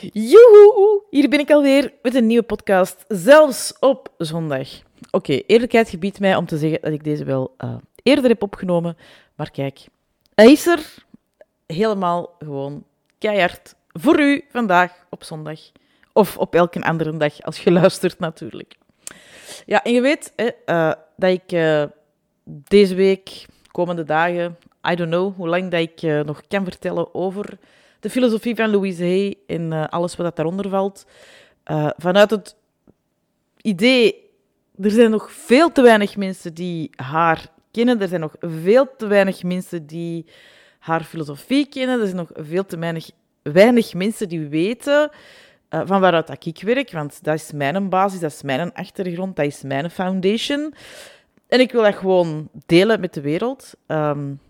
Joehoe, hier ben ik alweer met een nieuwe podcast, zelfs op zondag. Oké, eerlijkheid gebiedt mij om te zeggen dat ik deze wel uh, eerder heb opgenomen, maar kijk, hij is er helemaal gewoon keihard voor u vandaag op zondag. Of op elke andere dag, als je luistert natuurlijk. Ja, en je weet hè, uh, dat ik uh, deze week, komende dagen, I don't know hoe lang dat ik nog kan vertellen over de filosofie van Louise Hay en uh, alles wat daaronder valt. Uh, vanuit het idee, er zijn nog veel te weinig mensen die haar kennen. Er zijn nog veel te weinig mensen die haar filosofie kennen. Er zijn nog veel te weinig, weinig mensen die weten uh, van waaruit dat ik werk. Want dat is mijn basis, dat is mijn achtergrond, dat is mijn foundation. En ik wil dat gewoon delen met de wereld. Um,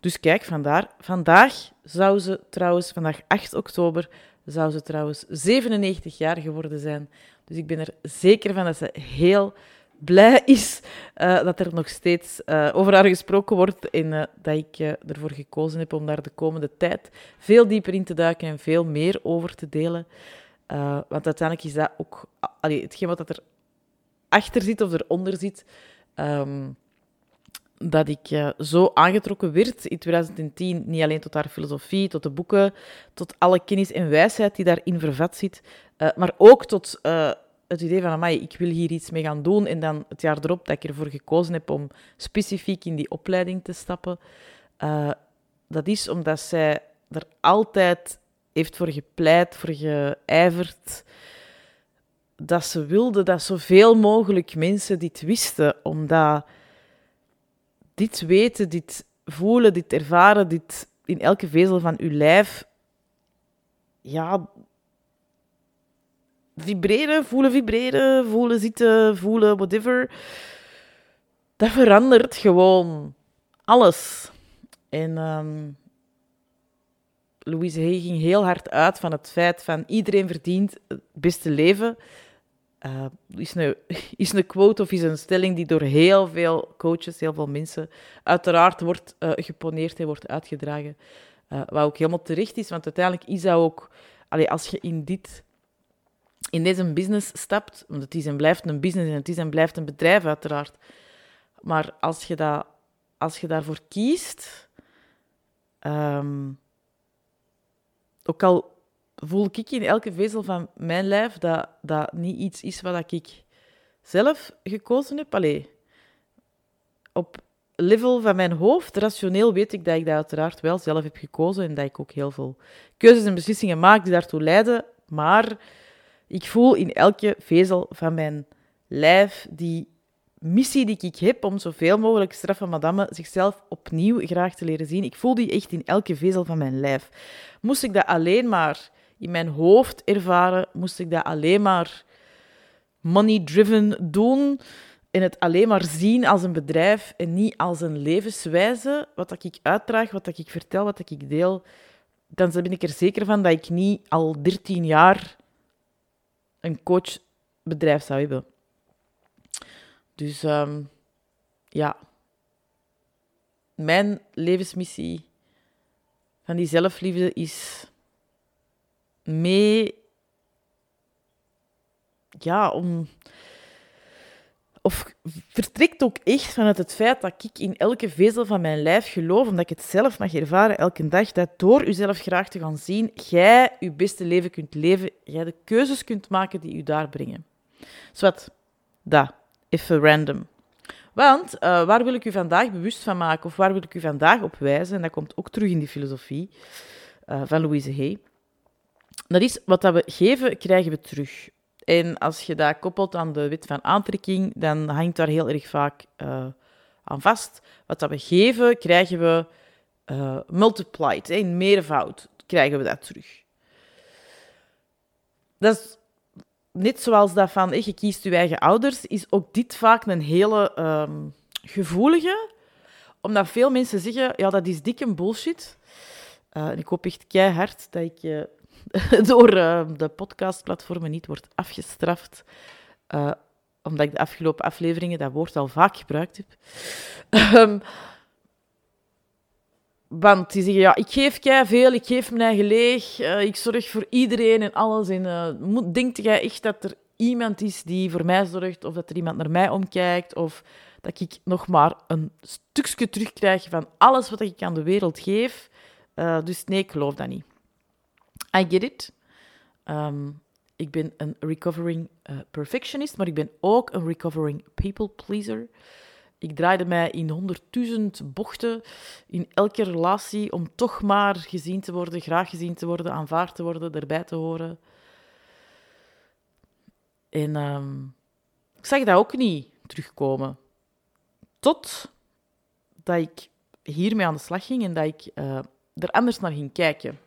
dus kijk, vandaar. Vandaag zou ze trouwens, vandaag 8 oktober, zou ze trouwens 97 jaar geworden zijn. Dus ik ben er zeker van dat ze heel blij is uh, dat er nog steeds uh, over haar gesproken wordt en uh, dat ik ervoor gekozen heb om daar de komende tijd veel dieper in te duiken en veel meer over te delen. want uiteindelijk is dat ook allee, hetgeen wat er achter zit of eronder zit. Um, dat ik uh, zo aangetrokken werd in 2010, niet alleen tot haar filosofie, tot de boeken, tot alle kennis en wijsheid die daarin vervat zit, uh, maar ook tot uh, het idee van, amai, ik wil hier iets mee gaan doen. En dan het jaar erop dat ik ervoor gekozen heb om specifiek in die opleiding te stappen. dat is omdat zij er altijd heeft voor gepleit, voor geijverd, dat ze wilde dat zoveel mogelijk mensen dit wisten, omdat dit weten, dit voelen, dit ervaren, dit in elke vezel van uw lijf, ja, vibreren, voelen vibreren, voelen zitten, voelen whatever, dat verandert gewoon alles. En um, Louise Hay ging heel hard uit van het feit van iedereen verdient het beste leven uh, is, een, is een quote of is een stelling die door heel veel coaches, heel veel mensen, uiteraard wordt uh, geponeerd en wordt uitgedragen. Uh, wat ook helemaal terecht is, want uiteindelijk is dat ook, allee, als je in, dit, in deze business stapt, want het is en blijft een business en het is en blijft een bedrijf, uiteraard. Maar als je, dat, als je daarvoor kiest, um, ook al voel ik in elke vezel van mijn lijf dat dat niet iets is wat ik zelf gekozen heb. Allee, op level van mijn hoofd, rationeel, weet ik dat ik dat uiteraard wel zelf heb gekozen en dat ik ook heel veel keuzes en beslissingen maak die daartoe leiden. Maar ik voel in elke vezel van mijn lijf die missie die ik heb om zoveel mogelijk straffen madame zichzelf opnieuw graag te leren zien. Ik voel die echt in elke vezel van mijn lijf. Moest ik dat alleen maar in mijn hoofd ervaren, moest ik dat alleen maar money-driven doen en het alleen maar zien als een bedrijf en niet als een levenswijze, wat ik uitdraag, wat ik vertel, wat ik deel, dan ben ik er zeker van dat ik niet al 13 jaar een coachbedrijf zou hebben. Dus um, ja, mijn levensmissie van die zelfliefde is mee. Ja, om. Of vertrekt ook echt vanuit het feit dat ik in elke vezel van mijn lijf geloof, omdat ik het zelf mag ervaren elke dag, dat door uzelf graag te gaan zien, jij je beste leven kunt leven, jij de keuzes kunt maken die u daar brengen. Zwat, dat, even random. Want uh, waar wil ik u vandaag bewust van maken, of waar wil ik u vandaag op wijzen, en dat komt ook terug in die filosofie uh, van Louise Hay, dat is wat dat we geven, krijgen we terug. En als je dat koppelt aan de wet van aantrekking, dan hangt daar heel erg vaak uh, aan vast. Wat dat we geven, krijgen we uh, multiplied, in meervoud krijgen we dat terug. Dat is net zoals dat van je kiest je eigen ouders, is ook dit vaak een hele um, gevoelige, omdat veel mensen zeggen, ja, dat is dik bullshit. Uh, ik hoop echt keihard dat ik door uh, de podcastplatformen niet wordt afgestraft. Uh, omdat ik de afgelopen afleveringen dat woord al vaak gebruikt heb. Um, want die zeggen, ja, ik geef kei veel, ik geef mijn eigen leeg, uh, ik zorg voor iedereen en alles. En denkt jij echt dat er iemand is die voor mij zorgt, of dat er iemand naar mij omkijkt, of dat ik nog maar een stukje terugkrijg van alles wat ik aan de wereld geef? Dus nee, ik geloof dat niet. I get it. Um, ik ben een recovering perfectionist, maar ik ben ook een recovering people pleaser. Ik draaide mij in honderdduizend bochten in elke relatie om toch maar gezien te worden, graag gezien te worden, aanvaard te worden, erbij te horen. En uh, ik zag dat ook niet terugkomen. Tot dat ik hiermee aan de slag ging en dat ik uh, er anders naar ging kijken.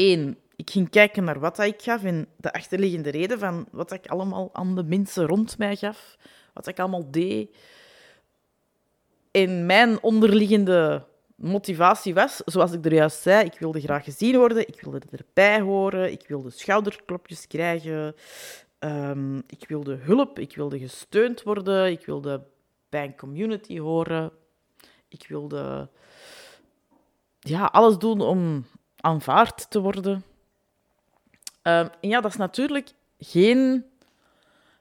Eén, ik ging kijken naar wat ik gaf en de achterliggende reden van wat ik allemaal aan de mensen rond mij gaf, wat ik allemaal deed. In mijn onderliggende motivatie was, zoals ik er juist zei, ik wilde graag gezien worden, ik wilde erbij horen, ik wilde schouderklopjes krijgen, um, ik wilde hulp, ik wilde gesteund worden, ik wilde bij een community horen, ik wilde ja, alles doen om aanvaard te worden. En ja, dat is natuurlijk geen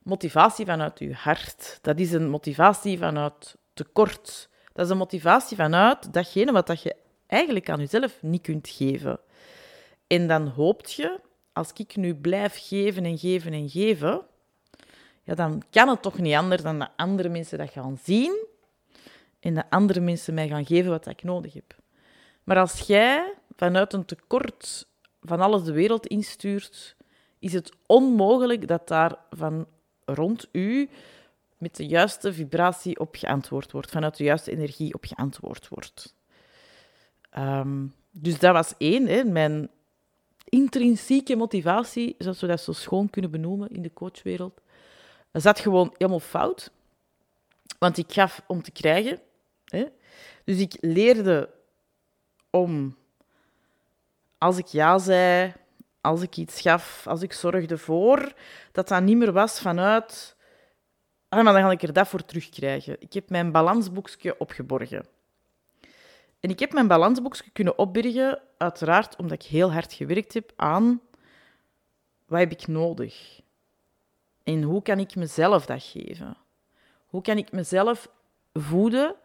motivatie vanuit je hart. Dat is een motivatie vanuit tekort. Dat is een motivatie vanuit datgene wat dat je eigenlijk aan jezelf niet kunt geven. En dan hoopt je, als ik nu blijf geven en geven en geven, ja, dan kan het toch niet anders dan dat andere mensen dat gaan zien en dat andere mensen mij gaan geven wat ik nodig heb. Maar als jij vanuit een tekort van alles de wereld instuurt, is het onmogelijk dat daar van rond u met de juiste vibratie op geantwoord wordt, vanuit de juiste energie op geantwoord wordt. Ehm, dus dat was één, hè, mijn intrinsieke motivatie, zoals we dat zo schoon kunnen benoemen in de coachwereld, zat gewoon helemaal fout. Want ik gaf om te krijgen. Hè. Dus ik leerde om, als ik ja zei, als ik iets gaf, als ik zorgde voor, dat dat niet meer was vanuit Ah, maar dan ga ik er dat voor terugkrijgen. Ik heb mijn balansboekje opgeborgen. En ik heb mijn balansboekje kunnen opbergen, uiteraard omdat ik heel hard gewerkt heb aan wat heb ik nodig? En hoe kan ik mezelf dat geven? Hoe kan ik mezelf voeden?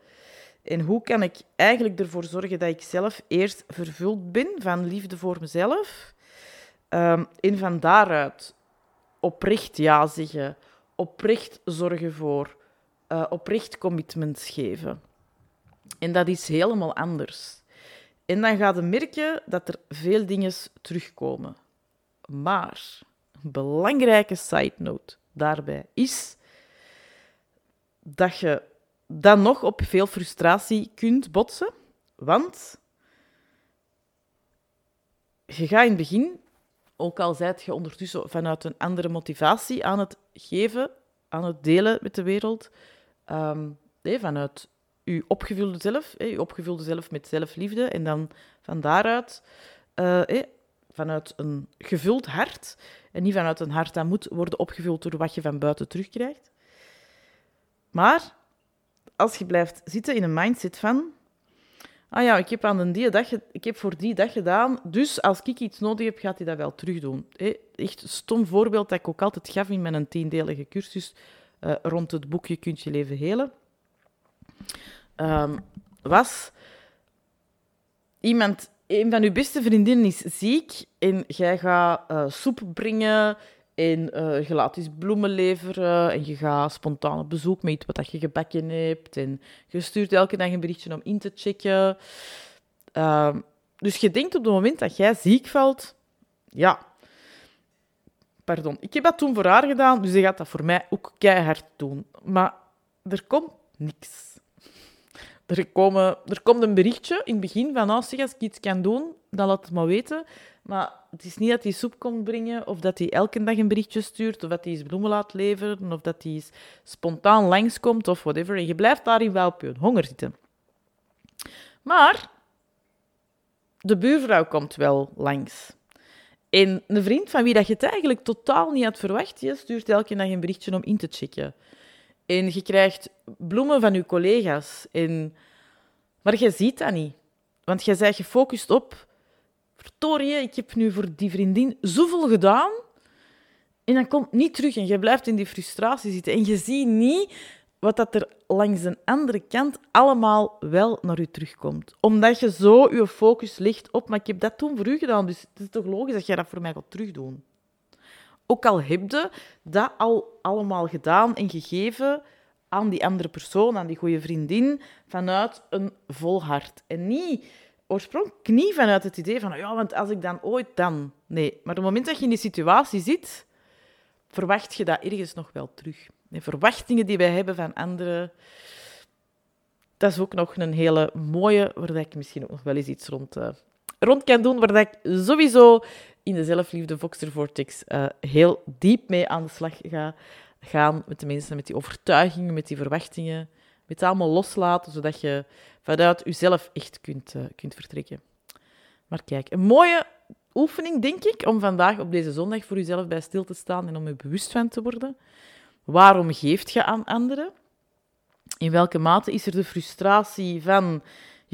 En hoe kan ik eigenlijk ervoor zorgen dat ik zelf eerst vervuld ben van liefde voor mezelf? Um, en van daaruit oprecht ja zeggen, oprecht zorgen voor, uh, oprecht commitments geven. En dat is helemaal anders. En dan ga je merken dat er veel dingen terugkomen. Maar een belangrijke side note daarbij is dat je dan nog op veel frustratie kunt botsen. Want je gaat in het begin ook al zijt je ondertussen vanuit een andere motivatie aan het geven, aan het delen met de wereld, um, vanuit je opgevulde zelf, je opgevulde zelf met zelfliefde, en dan van daaruit, uh, vanuit een gevuld hart, en niet vanuit een hart dat moet worden opgevuld door wat je van buiten terugkrijgt. Maar als je blijft zitten in een mindset van ah ja, ik heb, aan die dag, ik heb voor die dag gedaan, dus als ik iets nodig heb, gaat hij dat wel terugdoen. Echt een stom voorbeeld dat ik ook altijd gaf in mijn tiendelige cursus uh, rond het boekje Kunt je leven helen. Um, was iemand, een van uw beste vriendinnen is ziek en jij gaat uh, soep brengen en uh, je laat eens bloemen leveren en je gaat spontaan op bezoek met wat je gebakken hebt. En je stuurt elke dag een berichtje om in te checken. Uh, dus je denkt op het moment dat jij ziek valt, ja, pardon, ik heb dat toen voor haar gedaan, dus ze gaat dat voor mij ook keihard doen. Maar er komt niks. Er, komen, er komt een berichtje in het begin van, nou, zeg, als ik iets kan doen, dan laat het maar weten. Maar het is niet dat hij soep komt brengen, of dat hij elke dag een berichtje stuurt, of dat hij eens bloemen laat leveren, of dat hij spontaan langskomt, of whatever. En je blijft daarin wel op je honger zitten. Maar de buurvrouw komt wel langs. En een vriend van wie dat je het eigenlijk totaal niet had verwacht, je stuurt elke dag een berichtje om in te checken. En je krijgt bloemen van je collega's. En... Maar je ziet dat niet. Want jij bent gefocust op... Verdorie, ik heb nu voor die vriendin zoveel gedaan. En dan komt niet terug en je blijft in die frustratie zitten. En je ziet niet wat dat er langs de andere kant allemaal wel naar u terugkomt. Omdat je zo je focus ligt op, maar ik heb dat toen voor u gedaan, dus het is toch logisch dat jij dat voor mij gaat terugdoen. Ook al heb je dat al allemaal gedaan en gegeven aan die andere persoon, aan die goede vriendin, vanuit een vol hart. En niet oorspronkelijk niet vanuit het idee van, ja, want als ik dan ooit dan... Nee, maar op het moment dat je in die situatie zit, verwacht je dat ergens nog wel terug. Verwachtingen die wij hebben van anderen, dat is ook nog een hele mooie, waar ik misschien ook nog wel eens iets rond, uh, rond kan doen, waar ik sowieso in de zelfliefde Voxer Vortex uh, heel diep mee aan de slag ga gaan met de mensen, met die overtuigingen, met die verwachtingen, met het allemaal loslaten, zodat je vanuit jezelf echt kunt, uh, kunt vertrekken. Maar kijk, een mooie oefening, denk ik, om vandaag op deze zondag voor jezelf bij stil te staan en om je bewust van te worden. Waarom geeft je aan anderen? In welke mate is er de frustratie van,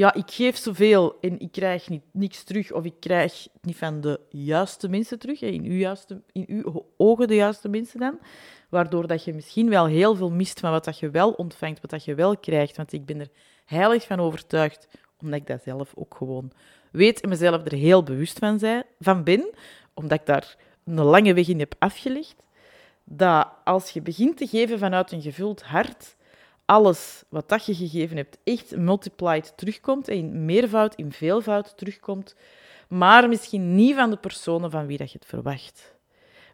ja, ik geef zoveel en ik krijg niet, niks terug, of ik krijg niet van de juiste mensen terug, in uw, juiste, in uw ogen de juiste mensen dan, waardoor dat je misschien wel heel veel mist van wat dat je wel ontvangt, wat dat je wel krijgt, want ik ben er heilig van overtuigd, omdat ik dat zelf ook gewoon weet en mezelf er heel bewust van, zij, van ben, omdat ik daar een lange weg in heb afgelegd, dat als je begint te geven vanuit een gevuld hart, alles wat dat je gegeven hebt echt multiplied terugkomt, en in meervoud, in veelvoud terugkomt, maar misschien niet van de personen van wie dat je het verwacht.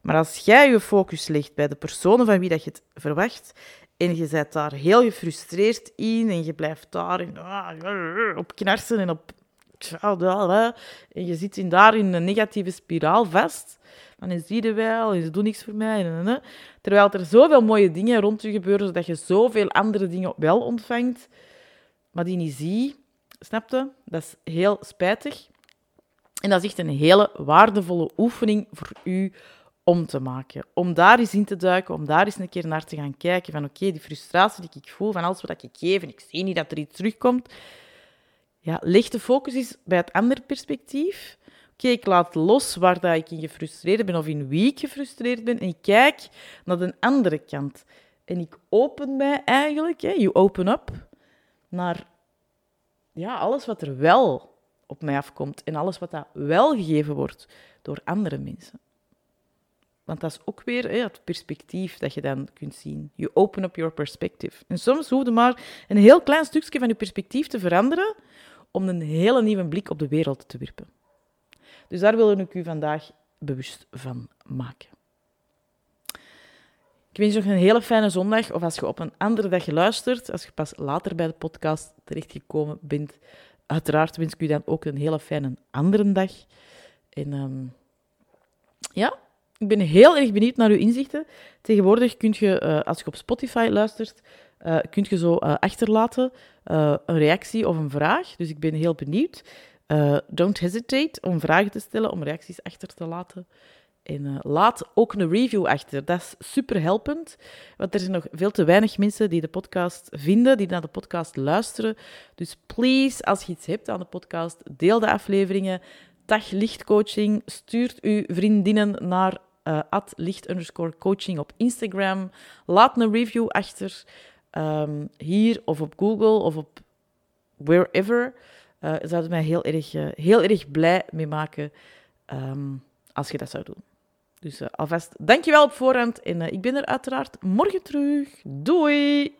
Maar als jij je focus legt bij de personen van wie dat je het verwacht, en je bent daar heel gefrustreerd in, en je blijft daar in, ah, op knarsen en op... En je zit in daar in een negatieve spiraal vast, dan is die er wel, en ze doen niks voor mij. Terwijl er zoveel mooie dingen rond je gebeuren, zodat je zoveel andere dingen wel ontvangt, maar die niet zie. Snap je? Dat is heel spijtig. En dat is echt een hele waardevolle oefening voor u om te maken. Om daar eens in te duiken, om daar eens een keer naar te gaan kijken. Van oké, die frustratie die ik voel van alles wat ik geef en ik zie niet dat er iets terugkomt. Ja, leg de focus eens bij het andere perspectief. Oké, ik laat los waar dat ik in gefrustreerd ben of in wie ik gefrustreerd ben en ik kijk naar de andere kant. En ik open mij eigenlijk, hè, you open up, naar ja, alles wat er wel op mij afkomt en alles wat dat wel gegeven wordt door andere mensen. Want dat is ook weer hè, het perspectief dat je dan kunt zien. You open up your perspective. En soms hoef je maar een heel klein stukje van je perspectief te veranderen om een hele nieuwe blik op de wereld te werpen. Dus daar wil ik u vandaag bewust van maken. Ik wens je nog een hele fijne zondag. Of als je op een andere dag luistert, als je pas later bij de podcast terechtgekomen bent, uiteraard wens ik u dan ook een hele fijne andere dag. En um, ja, ik ben heel erg benieuwd naar uw inzichten. Tegenwoordig kun je, uh, als je op Spotify luistert, uh, kun je zo uh, achterlaten een reactie of een vraag. Dus ik ben heel benieuwd. Don't hesitate om vragen te stellen, om reacties achter te laten. En laat ook een review achter. Dat is super helpend, want er zijn nog veel te weinig mensen die de podcast vinden, die naar de podcast luisteren. Dus please, als je iets hebt aan de podcast, deel de afleveringen. Dag lichtcoaching. Stuurt uw vriendinnen naar uh, licht coaching op Instagram. Laat een review achter. Um, hier of op Google of op wherever uh, zou het mij heel erg, uh, heel erg blij mee maken um, als je dat zou doen. Dus uh, alvast dankjewel op voorhand en ik ben er uiteraard morgen terug. Doei!